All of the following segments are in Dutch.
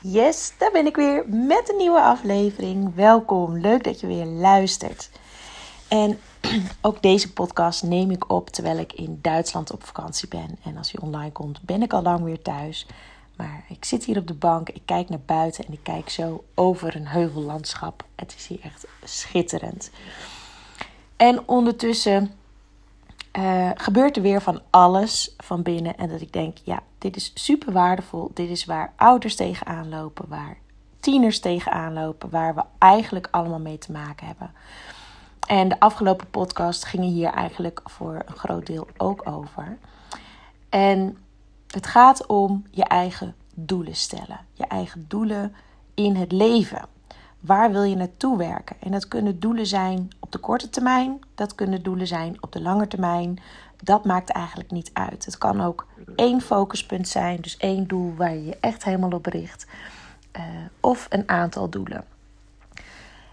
Yes, daar ben ik weer met een nieuwe aflevering. Welkom, leuk dat je weer luistert. En ook deze podcast neem ik op terwijl ik in Duitsland op vakantie ben. En als hij online komt, ben ik al lang weer thuis. Maar ik zit hier op de bank, ik kijk naar buiten en ik kijk zo over een heuvellandschap. Het is hier echt schitterend. En ondertussen uh, gebeurt er weer van alles van binnen. En dat ik denk, ja, dit is super waardevol. Dit is waar ouders tegenaan lopen, waar tieners tegenaan lopen, waar we eigenlijk allemaal mee te maken hebben. En de afgelopen podcast gingen hier eigenlijk voor een groot deel ook over. En het gaat om je eigen doelen stellen. Je eigen doelen in het leven. Waar wil je naartoe werken? En dat kunnen doelen zijn op de korte termijn, dat kunnen doelen zijn op de lange termijn. Dat maakt eigenlijk niet uit. Het kan ook één focuspunt zijn, dus één doel waar je je echt helemaal op richt, uh, of een aantal doelen.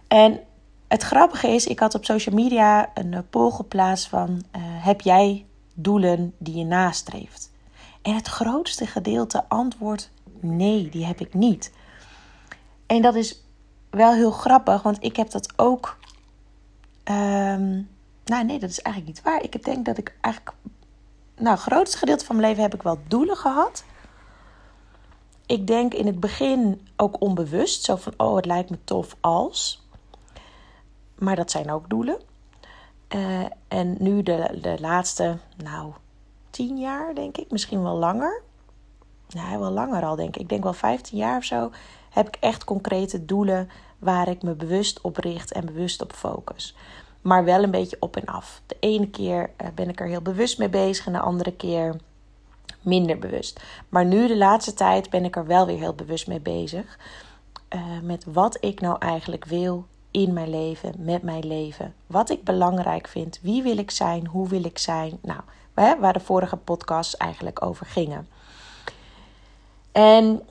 En het grappige is, ik had op social media een eh, poll geplaatst van: uh, heb jij doelen die je nastreeft? En het grootste gedeelte antwoordt: nee, die heb ik niet. En dat is wel heel grappig, want ik heb dat ook. Um, nou, nee, dat is eigenlijk niet waar. Ik denk dat ik eigenlijk. Nou, het grootste gedeelte van mijn leven heb ik wel doelen gehad. Ik denk in het begin ook onbewust. Zo van: oh, het lijkt me tof als. Maar dat zijn ook doelen. Uh, en nu de, de laatste, nou, tien jaar denk ik, misschien wel langer. Nou, wel langer al denk ik. Ik denk wel 15 jaar of zo. Heb ik echt concrete doelen waar ik me bewust op richt en bewust op focus. Maar wel een beetje op en af. De ene keer eh, ben ik er heel bewust mee bezig en de andere keer minder bewust. Maar nu de laatste tijd ben ik er wel weer heel bewust mee bezig. Uh, met wat ik nou eigenlijk wil in mijn leven, met mijn leven. Wat ik belangrijk vind. Wie wil ik zijn? Hoe wil ik zijn? Nou, waar de vorige podcasts eigenlijk over gingen. En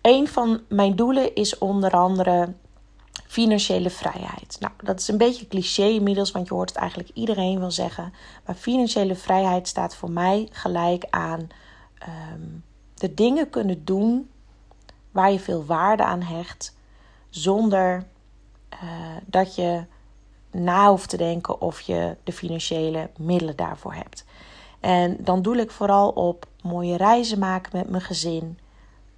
een van mijn doelen is onder andere financiële vrijheid. Nou, dat is een beetje cliché inmiddels, want je hoort het eigenlijk iedereen wel zeggen. Maar financiële vrijheid staat voor mij gelijk aan ehm, de dingen kunnen doen waar je veel waarde aan hecht, zonder uh, dat je na hoeft te denken of je de financiële middelen daarvoor hebt. En dan doe ik vooral op mooie reizen maken met mijn gezin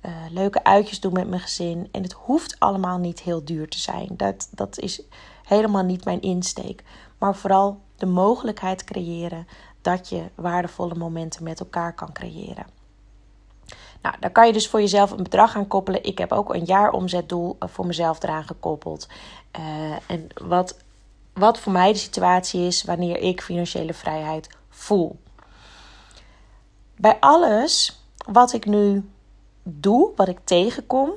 uh, leuke uitjes doen met mijn gezin. En het hoeft allemaal niet heel duur te zijn. Dat, dat is helemaal niet mijn insteek. Maar vooral de mogelijkheid creëren dat je waardevolle momenten met elkaar kan creëren. Nou, daar kan je dus voor jezelf een bedrag aan koppelen. Ik heb ook een jaaromzetdoel eh, voor mezelf eraan gekoppeld. Uh, en wat, wat voor mij de situatie is wanneer ik financiële vrijheid voel. Bij alles wat ik nu doe, wat ik tegenkom,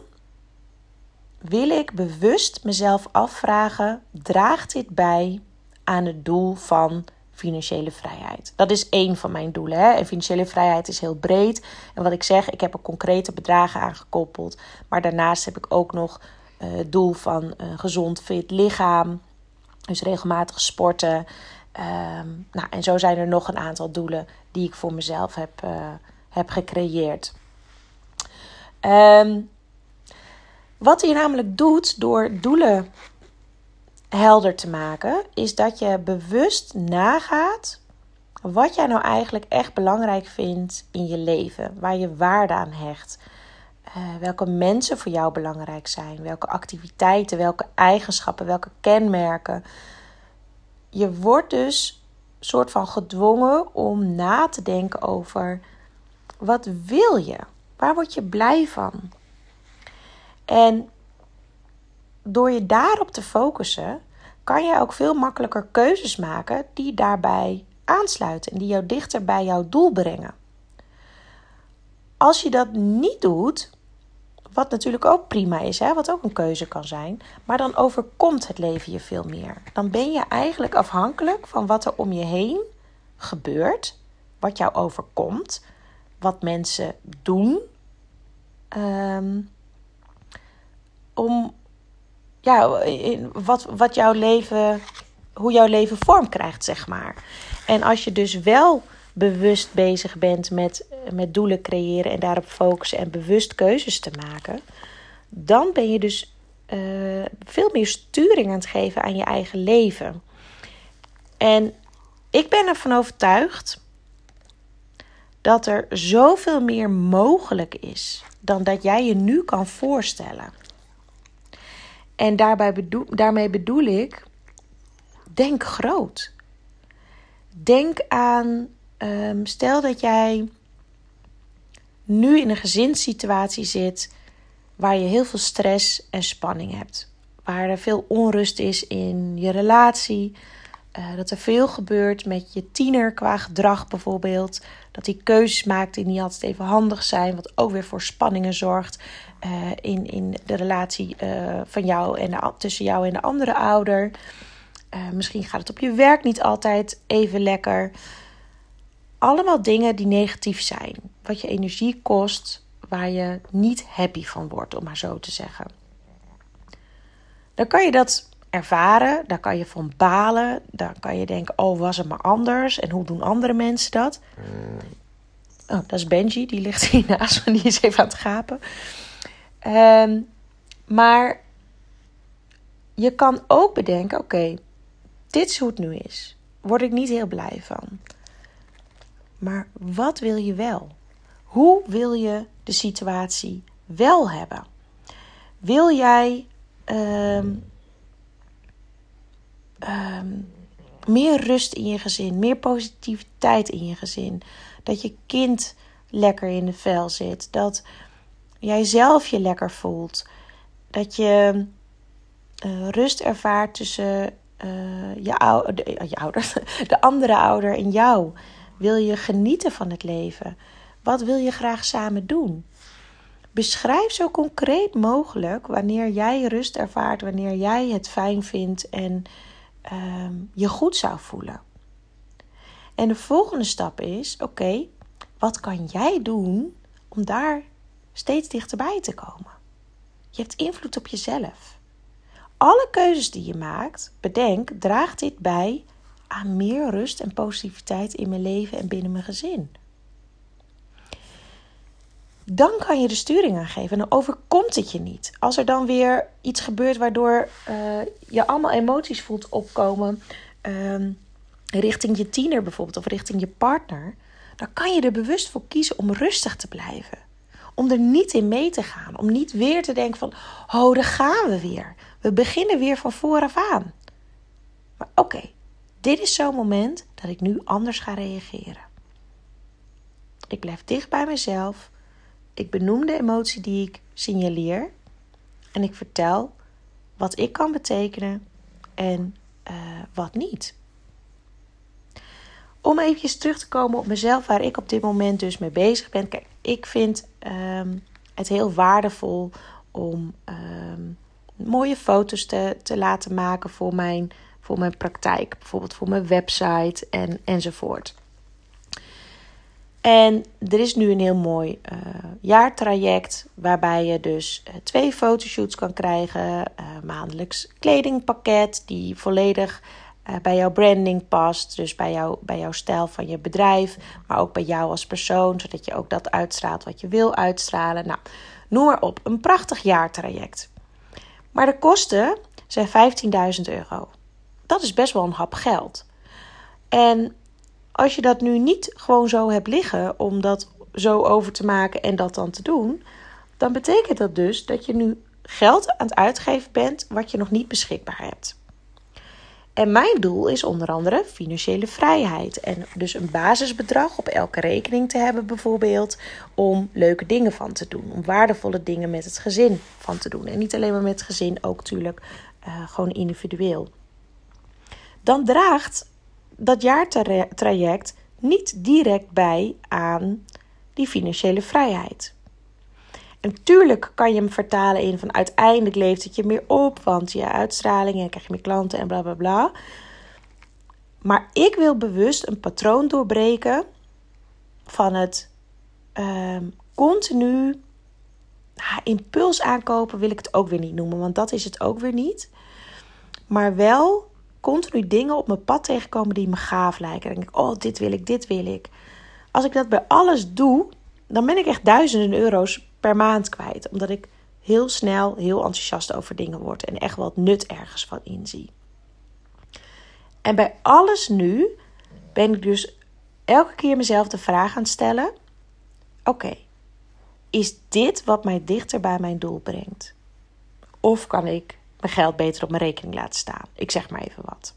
wil ik bewust mezelf afvragen: draagt dit bij aan het doel van financiële vrijheid? Dat is één van mijn doelen. Hè? En financiële vrijheid is heel breed. En wat ik zeg, ik heb er concrete bedragen aan gekoppeld. Maar daarnaast heb ik ook nog uh, het doel van een gezond, fit lichaam. Dus regelmatig sporten. Um, nou, en zo zijn er nog een aantal doelen die ik voor mezelf heb, uh, heb gecreëerd. Um, wat je namelijk doet door doelen helder te maken, is dat je bewust nagaat wat jij nou eigenlijk echt belangrijk vindt in je leven, waar je waarde aan hecht. Uh, welke mensen voor jou belangrijk zijn, welke activiteiten, welke eigenschappen, welke kenmerken. Je wordt dus soort van gedwongen om na te denken over wat wil je? Waar word je blij van? En door je daarop te focussen, kan je ook veel makkelijker keuzes maken die daarbij aansluiten en die jou dichter bij jouw doel brengen. Als je dat niet doet, wat natuurlijk ook prima is, hè, wat ook een keuze kan zijn, maar dan overkomt het leven je veel meer. Dan ben je eigenlijk afhankelijk van wat er om je heen gebeurt, wat jou overkomt, wat mensen doen. Ehm, om ja, wat, wat jouw leven, hoe jouw leven vorm krijgt, zeg maar. En als je dus wel bewust bezig bent met, met doelen creëren en daarop focussen en bewust keuzes te maken, dan ben je dus eh, veel meer sturing aan het geven aan je eigen leven. En ik ben ervan overtuigd dat er zoveel meer mogelijk is dan dat jij je nu kan voorstellen. En daarbij bedoel, daarmee bedoel ik, denk groot. Denk aan, ehm, stel dat jij nu in een gezinssituatie zit waar je heel veel stress en spanning hebt. Waar er veel onrust is in je relatie. Uh, dat er veel gebeurt met je tiener qua gedrag bijvoorbeeld. Dat hij keuzes maakt die niet altijd even handig zijn. Wat ook weer voor spanningen zorgt uh, in, in de relatie uh, van jou en de, tussen jou en de andere ouder. misschien gaat het op je werk niet altijd even lekker. Allemaal dingen die negatief zijn. Wat je energie kost, waar je niet happy van wordt, om maar zo te zeggen. Dan kan je dat ervaren, daar kan je van balen, dan kan je denken: oh, was het maar anders en hoe doen andere mensen dat? Oh, dat is Benji, die ligt hier naast me, die is even aan het gapen. Ehm, maar je kan ook bedenken: oké, dit is hoe het nu is. Word ik niet heel blij van. Maar wat wil je wel? Hoe wil je de situatie wel hebben? Wil jij ehm, ehm, meer rust in je gezin, meer positiviteit in je gezin? Dat je kind lekker in de vel zit, dat jij zelf je lekker voelt, dat je uh, rust ervaart tussen uh, je, ou de, je ouder, de andere ouder en jou. Wil je genieten van het leven? Wat wil je graag samen doen? Beschrijf zo concreet mogelijk wanneer jij rust ervaart, wanneer jij het fijn vindt en uh, je goed zou voelen. En de volgende stap is: oké, wat kan jij doen om daar steeds dichterbij te komen? Je hebt invloed op jezelf. Alle keuzes die je maakt, bedenk, draagt dit bij aan meer rust en positiviteit in mijn leven en binnen mijn gezin. Dan kan je de sturing aangeven en dan overkomt het je niet. Als er dan weer iets gebeurt waardoor uh, je allemaal emoties voelt opkomen, uh, richting je tiener bijvoorbeeld of richting je partner, dan kan je er bewust voor kiezen om rustig te blijven. Om er niet in mee te gaan. Om niet weer te denken van, oh, daar gaan we weer. We beginnen weer van vooraf aan. Maar oké, dit is zo'n moment dat ik nu anders ga reageren. Ik blijf dicht bij mezelf. Ik benoem de emotie die ik signaleer. En ik vertel wat ik kan betekenen en uh, wat niet. Om even terug te komen op mezelf, waar ik op dit moment dus mee bezig ben. Kijk, ik vind um, het heel waardevol om um, mooie foto's te, te laten maken voor mijn voor mijn praktijk, bijvoorbeeld voor mijn website en, enzovoort. En er is nu een heel mooi uh, jaartraject waarbij je dus uh, twee fotoshoots kan krijgen, uh, maandelijks kledingpakket die volledig bij jouw branding past, dus bij, jou, bij jouw stijl van je bedrijf, maar ook bij jou als persoon, zodat je ook dat uitstraalt wat je wil uitstralen. Nou, noem maar op, een prachtig jaartraject. Maar de kosten zijn 15.000 euro dat is best wel een hap geld. En als je dat nu niet gewoon zo hebt liggen om dat zo over te maken en dat dan te doen, dan betekent dat dus dat je nu geld aan het uitgeven bent wat je nog niet beschikbaar hebt. En mijn doel is onder andere financiële vrijheid. En dus een basisbedrag op elke rekening te hebben, bijvoorbeeld, om leuke dingen van te doen. Om waardevolle dingen met het gezin van te doen. En niet alleen maar met het gezin, ook natuurlijk uh, gewoon individueel dan draagt dat jaartraject niet direct bij aan die financiële vrijheid. En tuurlijk kan je hem vertalen in van uiteindelijk levert het je meer op, want je uitstraling en krijg je meer klanten en bla bla bla. Maar ik wil bewust een patroon doorbreken van het uh, continu impuls aankopen, wil ik het ook weer niet noemen, want dat is het ook weer niet. Maar wel continu dingen op mijn pad tegenkomen die me gaaf lijken. Denk ik, oh, dit wil ik, dit wil ik. Als ik dat bij alles doe, dan ben ik echt duizenden euro's per maand kwijt. Omdat ik heel snel heel enthousiast over dingen word en echt wat nut ergens van inzie. En bij alles nu ben ik dus elke keer mezelf de vraag aan het stellen: oké, is dit wat mij dichter bij mijn doel brengt? Of kan ik geld beter op mijn rekening laten staan? Ik zeg maar even wat.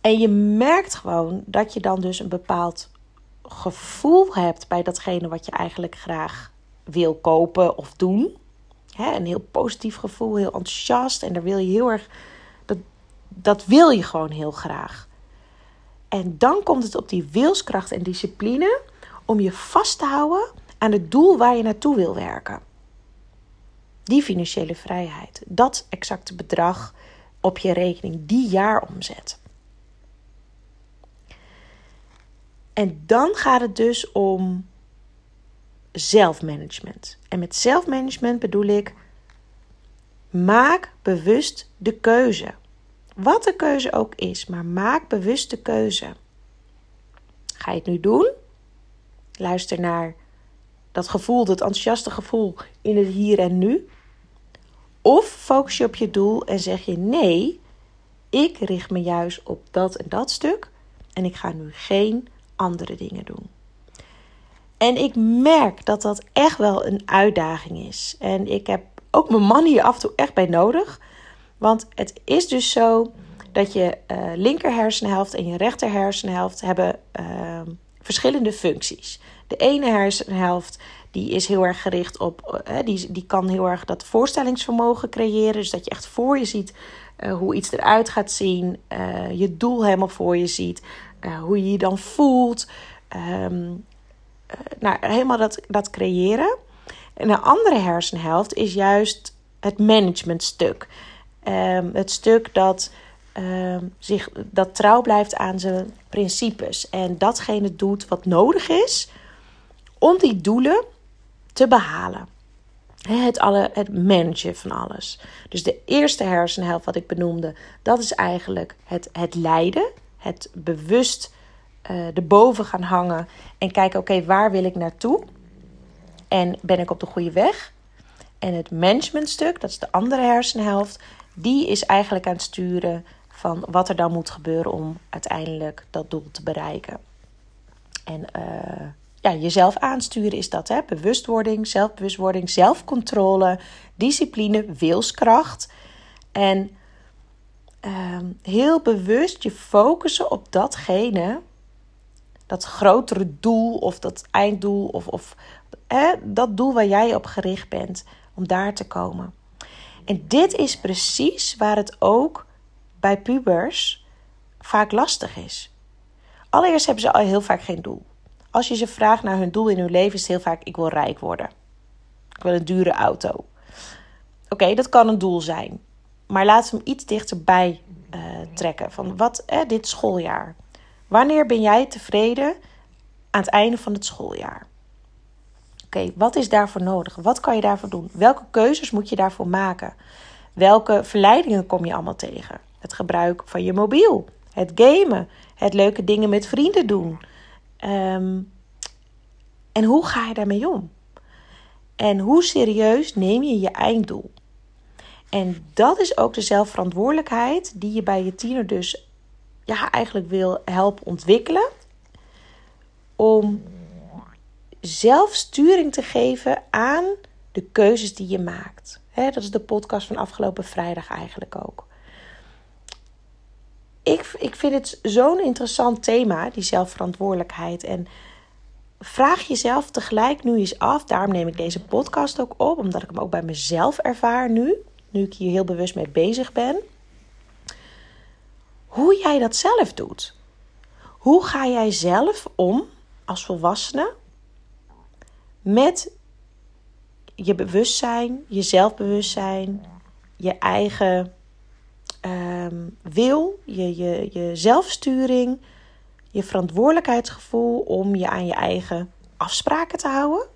En je merkt gewoon dat je dan dus een bepaald gevoel hebt bij datgene wat je eigenlijk graag wil kopen of doen. een heel positief gevoel, heel enthousiast. En daar wil je heel erg. Dat, dat wil je gewoon heel graag. En dan komt het op die wilskracht en discipline om je vast te houden aan het doel waar je naartoe wil werken. Die financiële vrijheid, dat exacte bedrag op je rekening, die jaaromzet. En dan gaat het dus om zelfmanagement. En met zelfmanagement bedoel ik: maak bewust de keuze. Wat de keuze ook is, maar maak bewust de keuze. Ga je het nu doen? Luister naar dat gevoel, dat enthousiaste gevoel in het hier en nu. Of focus je op je doel en zeg je nee, ik richt me juist op dat en dat stuk en ik ga nu geen andere dingen doen. En ik merk dat dat echt wel een uitdaging is. En ik heb ook mijn man hier af en toe echt bij nodig. Want het is dus zo dat je uh, linker hersenhelft en je rechter hersenhelft hebben uh, verschillende functies. De ene hersenhelft die is heel erg gericht op, uh, die, die kan heel erg dat voorstellingsvermogen creëren. Dus dat je echt voor je ziet uh, hoe iets eruit gaat zien, je doel helemaal voor je ziet, hoe je je dan voelt. Um, nou, helemaal dat, dat creëren. En de andere hersenhelft is juist het managementstuk. Um, het stuk dat, um, zich, dat trouw blijft aan zijn principes. En datgene doet wat nodig is om die doelen te behalen. Het, alle, het managen van alles. Dus de eerste hersenhelft, wat ik benoemde, dat is eigenlijk het, het leiden. Het bewust uh, erboven gaan hangen en kijken: oké, waar wil ik naartoe? En ben ik op de goede weg? En het managementstuk, dat is de andere hersenhelft, die is eigenlijk aan het sturen van wat er dan moet gebeuren om uiteindelijk dat doel te bereiken. En uh, ja, jezelf aansturen is dat, hè? Bewustwording, zelfbewustwording, zelfcontrole, discipline, wilskracht. En uh, heel bewust je focussen op datgene dat grotere doel of dat einddoel of, of hè, dat doel waar jij op gericht bent om daar te komen. En dit is precies waar het ook bij pubers vaak lastig is. Allereerst hebben ze al heel vaak geen doel. Als je ze vraagt naar hun doel in hun leven, is heel vaak: ik wil rijk worden. Ik wil een dure auto. Oké, dat kan een doel zijn. Maar laten we hem iets dichterbij uh, trekken. Van wat, eh, dit schooljaar. Wanneer ben jij tevreden aan het einde van het schooljaar? Oké, wat is daarvoor nodig? Wat kan je daarvoor doen? Welke keuzes moet je daarvoor maken? Welke verleidingen kom je allemaal tegen? Het gebruik van je mobiel, het gamen, het leuke dingen met vrienden doen. Ehm, en hoe ga je daarmee om? En hoe serieus neem je je einddoel? En dat is ook de zelfverantwoordelijkheid die je bij je tiener dus ja, eigenlijk wil helpen ontwikkelen. Om zelf sturing te geven aan de keuzes die je maakt. dat is de podcast van afgelopen vrijdag eigenlijk ook. Ik, ik vind het zo'n interessant thema, die zelfverantwoordelijkheid. En vraag jezelf tegelijk nu eens af. Daarom neem ik deze podcast ook op, omdat ik hem ook bij mezelf ervaar nu. Nu ik hier heel bewust mee bezig ben hoe jij dat zelf doet. Hoe ga jij zelf om als volwassene met je bewustzijn, je zelfbewustzijn, je eigen ehm, wil, je, je, je zelfsturing, je verantwoordelijkheidsgevoel om je aan je eigen afspraken te houden?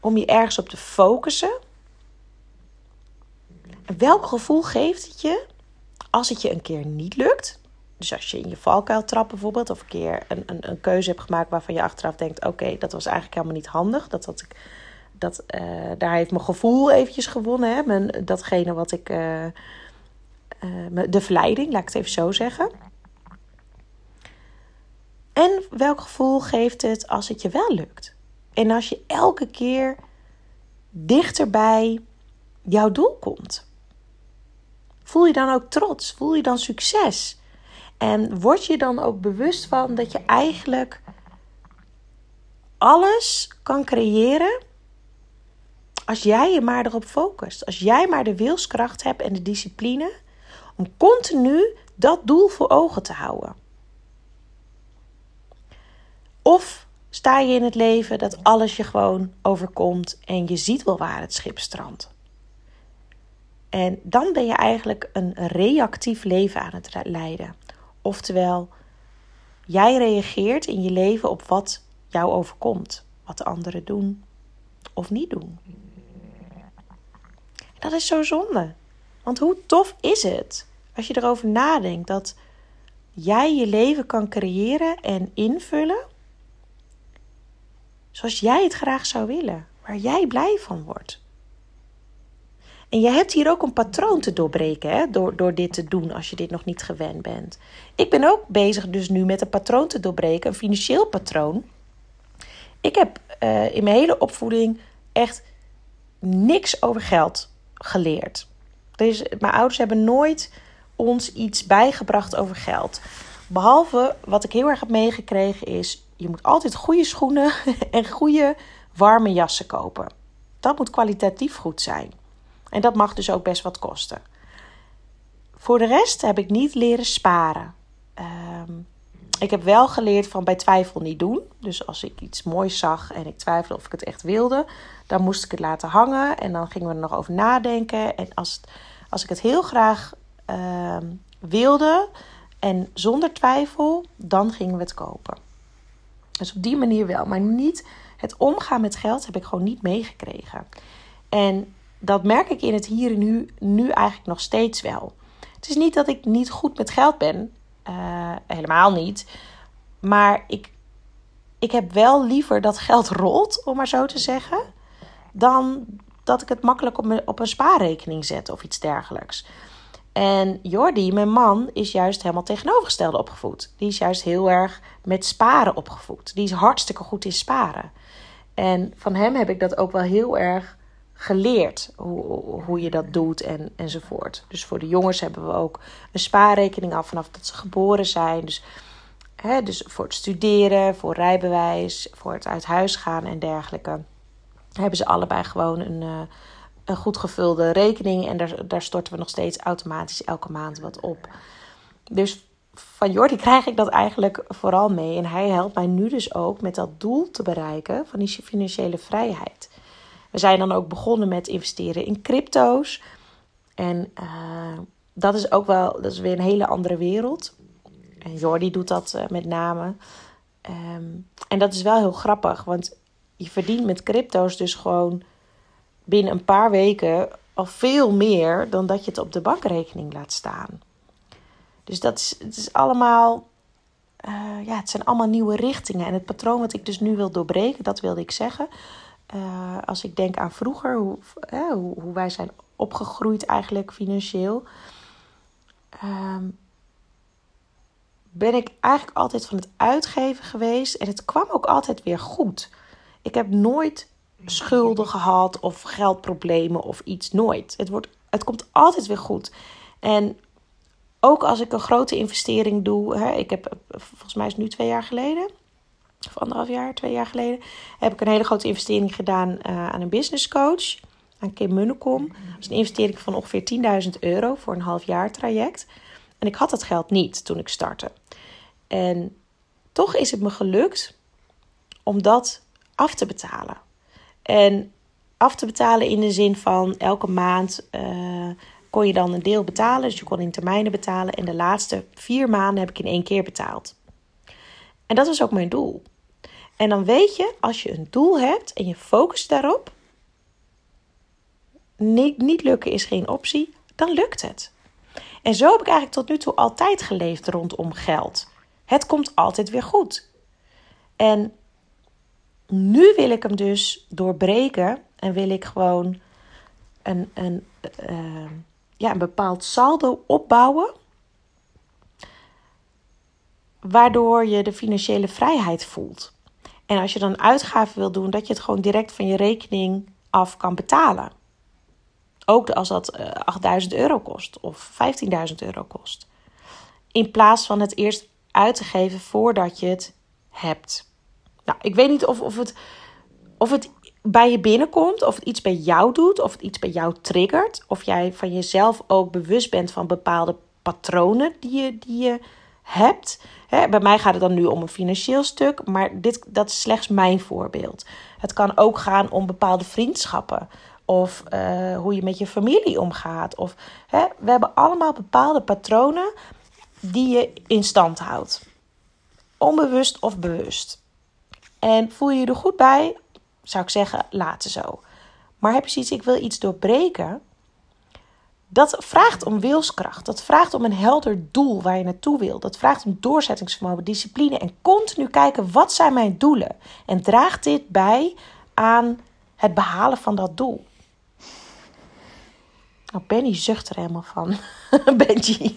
Om je ergens op te focussen? En welk gevoel geeft het je als het je een keer niet lukt, dus als je in je valkuil trapt bijvoorbeeld, of een keer een, een, een keuze hebt gemaakt waarvan je achteraf denkt: oké, dat was eigenlijk helemaal niet handig, dat had ik, dat, daar heeft mijn gevoel eventjes gewonnen. Hè? Datgene wat ik. de verleiding, laat ik het even zo zeggen. En welk gevoel geeft het als het je wel lukt? En als je elke keer dichter bij jouw doel komt. Voel je dan ook trots? Voel je dan succes? En word je dan ook bewust van dat je eigenlijk alles kan creëren als jij je maar erop focust. Als jij maar de wilskracht hebt en de discipline om continu dat doel voor ogen te houden. Of sta je in het leven dat alles je gewoon overkomt en je ziet wel waar het schip strandt. En dan ben je eigenlijk een reactief leven aan het leiden. Oftewel, jij reageert in je leven op wat jou overkomt, wat de anderen doen of niet doen. Dat is zo zonde. Want hoe tof is het als je erover nadenkt dat jij je leven kan creëren en invullen zoals jij het graag zou willen, waar jij blij van wordt. En je hebt hier ook een patroon te doorbreken hè, door, door dit te doen als je dit nog niet gewend bent. Ik ben ook bezig dus nu met een patroon te doorbreken, een financieel patroon. Ik heb uh, in mijn hele opvoeding echt niks over geld geleerd. Mijn ouders hebben nooit ons iets bijgebracht over geld. Behalve wat ik heel erg heb meegekregen is: je moet altijd goede schoenen en goede warme jassen kopen. Dat moet kwalitatief goed zijn. En dat mag dus ook best wat kosten. Voor de rest heb ik niet leren sparen. Ehm, ik heb wel geleerd van bij twijfel niet doen. Dus als ik iets moois zag en ik twijfelde of ik het echt wilde, dan moest ik het laten hangen en dan gingen we er nog over nadenken. En als, als ik het heel graag ehm, wilde en zonder twijfel, dan gingen we het kopen. Dus op die manier wel, maar niet het omgaan met geld heb ik gewoon niet meegekregen. En dat merk ik in het hier en nu, nu eigenlijk nog steeds wel. Het is niet dat ik niet goed met geld ben, helemaal niet. Maar ik, ik heb wel liever dat geld rolt, om maar zo te zeggen, dan dat ik het makkelijk op, op een spaarrekening zet of iets dergelijks. En Jordi, mijn man, is juist helemaal tegenovergesteld opgevoed. Die is juist heel erg met sparen opgevoed. Die is hartstikke goed in sparen. En van hem heb ik dat ook wel heel erg geleerd hoe, hoe je dat doet en, enzovoort. Dus voor de jongens hebben we ook een spaarrekening af vanaf dat ze geboren zijn. Dus, hè, dus voor het studeren, voor rijbewijs, voor het uit huis gaan en dergelijke. Hebben ze allebei gewoon een, uh, een goed gevulde rekening. En daar, daar storten we nog steeds automatisch elke maand wat op. Dus van Jordi krijg ik dat eigenlijk vooral mee. En hij helpt mij nu dus ook met dat doel te bereiken van die financiële vrijheid. We zijn dan ook begonnen met investeren in crypto's. En uh, dat is ook wel, dat is weer een hele andere wereld. En Jordi doet dat uh, met name. Um, en dat is wel heel grappig, want je verdient met crypto's dus gewoon binnen een paar weken al veel meer dan dat je het op de bankrekening laat staan. Dus dat is, het is allemaal, uh, ja, het zijn allemaal nieuwe richtingen. En het patroon wat ik dus nu wil doorbreken, dat wilde ik zeggen. Uh, als ik denk aan vroeger, hoe, hoe, wij zijn opgegroeid eigenlijk financieel, um, ben ik eigenlijk altijd van het uitgeven geweest en het kwam ook altijd weer goed. Ik heb nooit schulden gehad of geldproblemen of iets, nooit. Het, wordt, het komt altijd weer goed. En ook als ik een grote investering doe, hè, ik heb volgens mij is het nu twee jaar geleden of anderhalf jaar, twee jaar geleden, heb ik een hele grote investering gedaan uh, aan een business coach, aan Kim Munnekom. Dat is een investering van ongeveer 10.000 euro voor een half jaar traject. En ik had dat geld niet toen ik startte. En toch is het me gelukt om dat af te betalen. En af te betalen in de zin van elke maand uh, kon je dan een deel betalen. Dus je kon in termijnen betalen. En de laatste vier maanden heb ik in één keer betaald. En dat was ook mijn doel. En dan weet je, als je een doel hebt en je focust daarop, niet, niet lukken is geen optie, dan lukt het. En zo heb ik eigenlijk tot nu toe altijd geleefd rondom geld. Het komt altijd weer goed. En nu wil ik hem dus doorbreken en wil ik gewoon een, een, uh, ja, een bepaald saldo opbouwen. Waardoor je de financiële vrijheid voelt. En als je dan uitgaven wil doen, dat je het gewoon direct van je rekening af kan betalen. Ook als dat 8000 eh, euro kost of 15.000 euro kost. In plaats van het eerst uit te geven voordat je het hebt. Nou, ik weet niet of, of, het, of het bij je binnenkomt, of het iets bij jou doet, of het iets bij jou triggert. Of jij van jezelf ook bewust bent van bepaalde patronen die je, die je hebt. bij mij gaat het dan nu om een financieel stuk, maar dit, dat is slechts mijn voorbeeld. Het kan ook gaan om bepaalde vriendschappen. Of uh, hoe je met je familie omgaat. Of, hè, we hebben allemaal bepaalde patronen die je in stand houdt. Onbewust of bewust. En voel je je er goed bij, zou ik zeggen, laten zo. Maar heb je zoiets, ik wil iets doorbreken. Dat vraagt om wilskracht. Dat vraagt om een helder doel waar je naartoe wil. Dat vraagt om doorzettingsvermogen, discipline en continu kijken wat zijn mijn doelen. En draagt dit bij aan het behalen van dat doel. Nou, Benny zucht er helemaal van. Benji.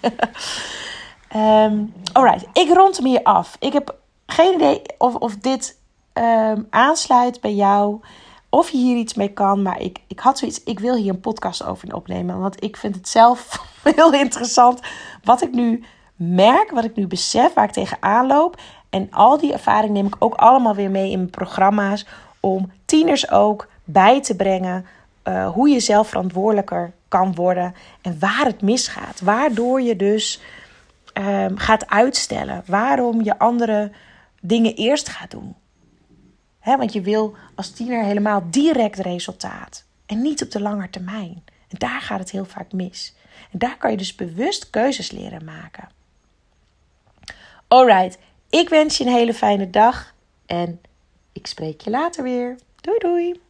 um, alright, ik rond hem hier af. Ik heb geen idee of, of dit Ehm, aansluit bij jou. Of je hier iets mee kan. Maar ik, ik had zoiets. Ik wil hier een podcast over opnemen. Want ik vind het zelf heel interessant. Wat ik nu merk. Wat ik nu besef. Waar ik tegenaan loop. En al die ervaring neem ik ook allemaal weer mee in mijn programma's. Om tieners ook bij te brengen. Uh, hoe je zelf verantwoordelijker kan worden. En waar het misgaat. Waardoor je dus um, gaat uitstellen. Waarom je andere dingen eerst gaat doen want je wil als tiener helemaal direct resultaat. En niet op de lange termijn. En daar gaat het heel vaak mis. En daar kan je dus bewust keuzes leren maken. Alright, ik wens je een hele fijne dag. En ik spreek je later weer. Doei doei!